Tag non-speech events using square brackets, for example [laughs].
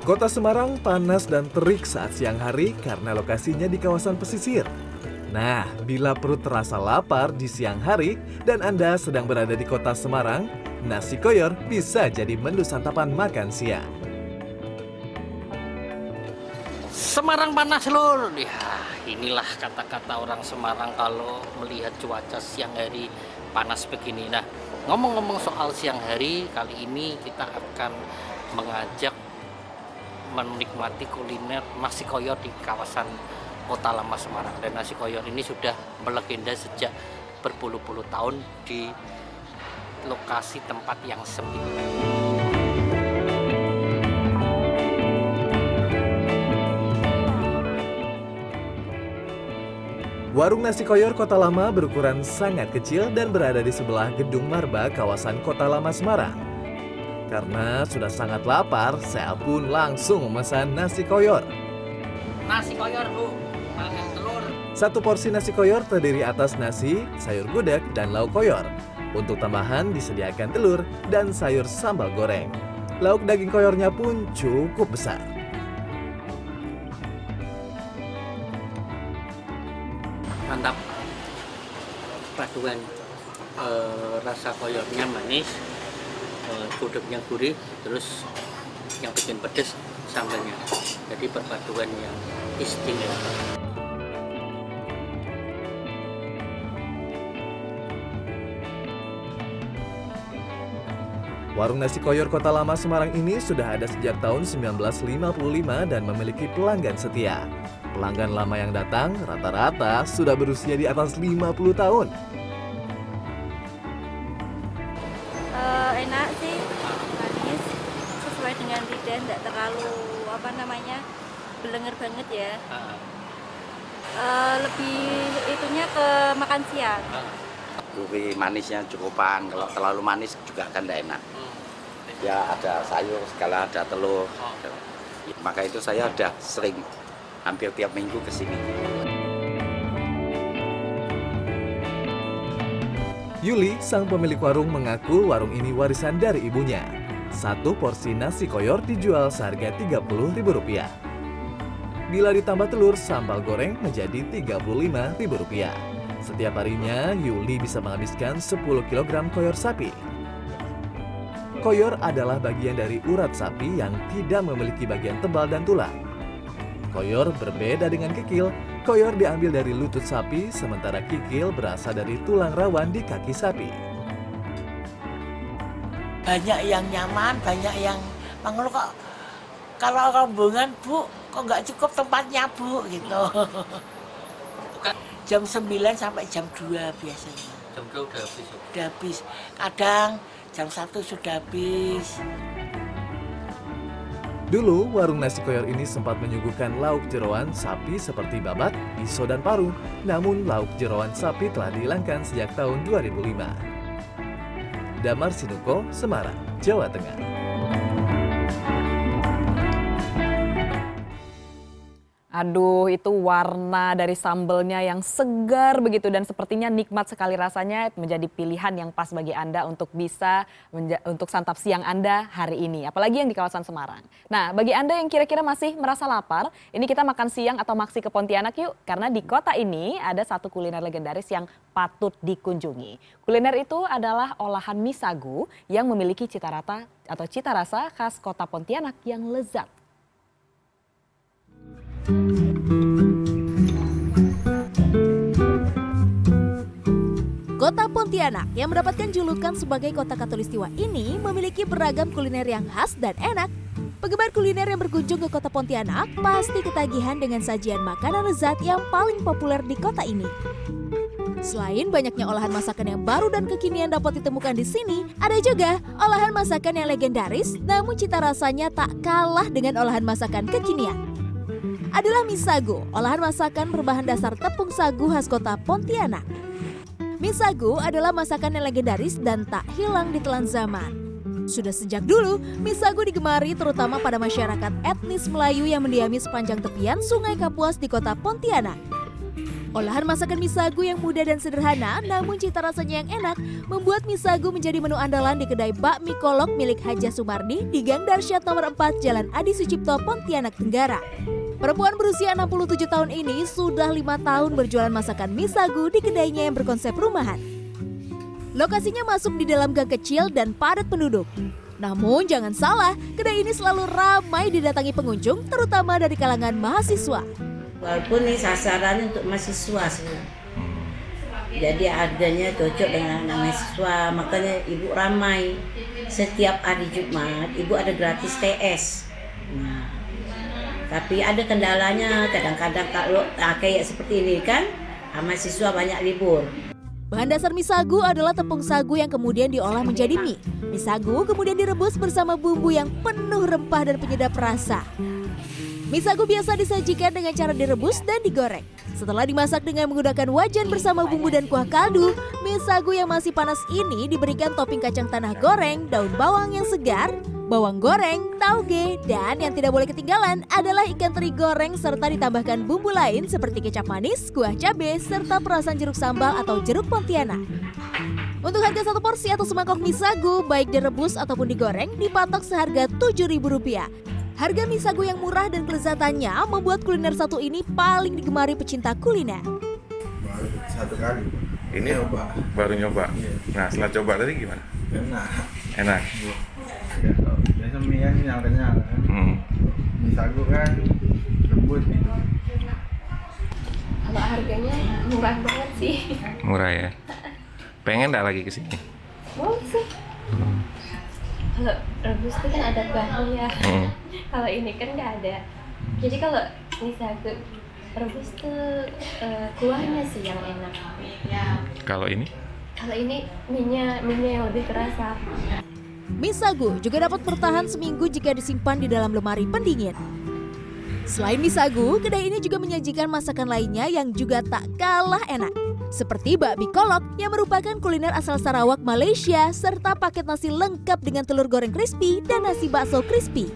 Kota Semarang panas dan terik saat siang hari karena lokasinya di kawasan pesisir. Nah, bila perut terasa lapar di siang hari dan Anda sedang berada di kota Semarang, nasi koyor bisa jadi menu santapan makan siang. Semarang panas lur. Ya, inilah kata-kata orang Semarang kalau melihat cuaca siang hari panas begini. Nah, ngomong-ngomong soal siang hari, kali ini kita akan mengajak menikmati kuliner nasi koyor di kawasan Kota Lama Semarang dan nasi koyor ini sudah melegenda sejak berpuluh-puluh tahun di lokasi tempat yang sempit. Warung nasi koyor Kota Lama berukuran sangat kecil dan berada di sebelah Gedung Marba kawasan Kota Lama Semarang. Karena sudah sangat lapar, saya pun langsung memesan nasi koyor. Nasi koyor, Bu. Pakai telur. Satu porsi nasi koyor terdiri atas nasi, sayur gudeg, dan lauk koyor. Untuk tambahan disediakan telur dan sayur sambal goreng. Lauk daging koyornya pun cukup besar. Mantap. Paduan eh, rasa koyornya manis, gudegnya gurih, terus yang bikin pedes sambalnya. Jadi perpaduan yang istimewa. Warung nasi koyor Kota Lama Semarang ini sudah ada sejak tahun 1955 dan memiliki pelanggan setia. Pelanggan lama yang datang rata-rata sudah berusia di atas 50 tahun. Tidak terlalu apa namanya belenger banget ya Ah, Eh, lebih itunya ke makan siang ah. gurih manisnya cukupan kalau terlalu manis juga kan tidak enak Hmm. ya ada sayur segala ada telur Oh. Ya, maka itu saya udah sering hampir tiap minggu ke sini Yuli, sang pemilik warung mengaku warung ini warisan dari ibunya. Satu porsi nasi koyor dijual seharga Rp30.000. Bila ditambah telur, sambal goreng menjadi Rp35.000. Setiap harinya, Yuli bisa menghabiskan 10 kg koyor sapi. Koyor adalah bagian dari urat sapi yang tidak memiliki bagian tebal dan tulang. Koyor berbeda dengan kikil. Koyor diambil dari lutut sapi, sementara kikil berasal dari tulang rawan di kaki sapi. Banyak yang nyaman, banyak yang mengeluh kok kalau rombongan bu kok nggak cukup tempatnya bu gitu. [laughs] jam 9 sampai jam 2 biasanya Jam dua udah habis. udah habis. Kadang jam 1 sudah habis. Dulu, warung nasi koyor ini sempat menyuguhkan lauk jeroan sapi seperti babat, iso, dan paru. Namun, lauk jeroan sapi telah dihilangkan sejak tahun 2005. Damar Sinuko, Semarang, Jawa Tengah. Aduh, itu warna dari sambelnya yang segar begitu dan sepertinya nikmat sekali rasanya menjadi pilihan yang pas bagi Anda untuk bisa untuk santap siang Anda hari ini, apalagi yang di kawasan Semarang. Nah, bagi Anda yang kira-kira masih merasa lapar, ini kita makan siang atau maksi ke Pontianak yuk, karena di kota ini ada satu kuliner legendaris yang patut dikunjungi. Kuliner itu adalah olahan mie sagu yang memiliki cita rata atau cita rasa khas kota Pontianak yang lezat. Kota Pontianak yang mendapatkan julukan sebagai kota katulistiwa ini memiliki beragam kuliner yang khas dan enak. Penggemar kuliner yang berkunjung ke kota Pontianak pasti ketagihan dengan sajian makanan lezat yang paling populer di kota ini. Selain banyaknya olahan masakan yang baru dan kekinian dapat ditemukan di sini, ada juga olahan masakan yang legendaris namun cita rasanya tak kalah dengan olahan masakan kekinian. Adalah mie sagu, olahan masakan berbahan dasar tepung sagu khas kota Pontianak. Mie sagu adalah masakan yang legendaris dan tak hilang di telan zaman. Sudah sejak dulu, mie sagu digemari terutama pada masyarakat etnis Melayu yang mendiami sepanjang tepian Sungai Kapuas di kota Pontianak. Olahan masakan mie sagu yang mudah dan sederhana namun cita rasanya yang enak membuat mie sagu menjadi menu andalan di kedai bakmi kolok milik Haja Sumardi di Gang Darsyat nomor 4 Jalan Adi Sucipto, Pontianak Tenggara. Perempuan berusia 67 tahun ini sudah lima tahun berjualan masakan mie sagu di kedainya yang berkonsep rumahan. Lokasinya masuk di dalam gang kecil dan padat penduduk. Namun jangan salah, kedai ini selalu ramai didatangi pengunjung terutama dari kalangan mahasiswa. Walaupun ini sasarannya untuk mahasiswa sih. Jadi adanya cocok dengan anak mahasiswa, makanya ibu ramai. Setiap hari Jumat, ibu ada gratis TS. Tapi ada kendalanya, kadang-kadang kalau nah, kayak seperti ini kan, ah, mahasiswa banyak libur. Bahan dasar mie sagu adalah tepung sagu yang kemudian diolah menjadi mie. Mie sagu kemudian direbus bersama bumbu yang penuh rempah dan penyedap rasa. Mie sagu biasa disajikan dengan cara direbus dan digoreng. Setelah dimasak dengan menggunakan wajan bersama bumbu dan kuah kaldu, mie sagu yang masih panas ini diberikan topping kacang tanah goreng, daun bawang yang segar, bawang goreng, tauge, dan yang tidak boleh ketinggalan adalah ikan teri goreng serta ditambahkan bumbu lain seperti kecap manis, kuah cabai, serta perasan jeruk sambal atau jeruk pontianak. Untuk harga satu porsi atau semangkok mie sagu, baik direbus ataupun digoreng, dipatok seharga Rp7.000. Harga mie sagu yang murah dan kelezatannya membuat kuliner satu ini paling digemari pecinta kuliner. baru satu kali Ini Coba. baru nyoba. Iya. Nah, setelah coba tadi gimana? enak Enak. Mie yang kenyal kan Hmm. mie sagu kan lembut gitu Kalau harganya murah banget sih. Murah ya. Pengen nggak lagi ke sini? Mau sih. Kalau rebus itu kan ada kuahnya ya. Hmm. [laughs] Kalau ini kan nggak ada. Jadi kalau mie sagu rebus tuh eh, kuahnya sih yang enak. Kalau ini? Kalau ini minyak minyak yang lebih kerasa. Mie sagu juga dapat bertahan seminggu jika disimpan di dalam lemari pendingin. Selain mie sagu, kedai ini juga menyajikan masakan lainnya yang juga tak kalah enak. Seperti bakmi kolok yang merupakan kuliner asal Sarawak, Malaysia, serta paket nasi lengkap dengan telur goreng crispy dan nasi bakso crispy.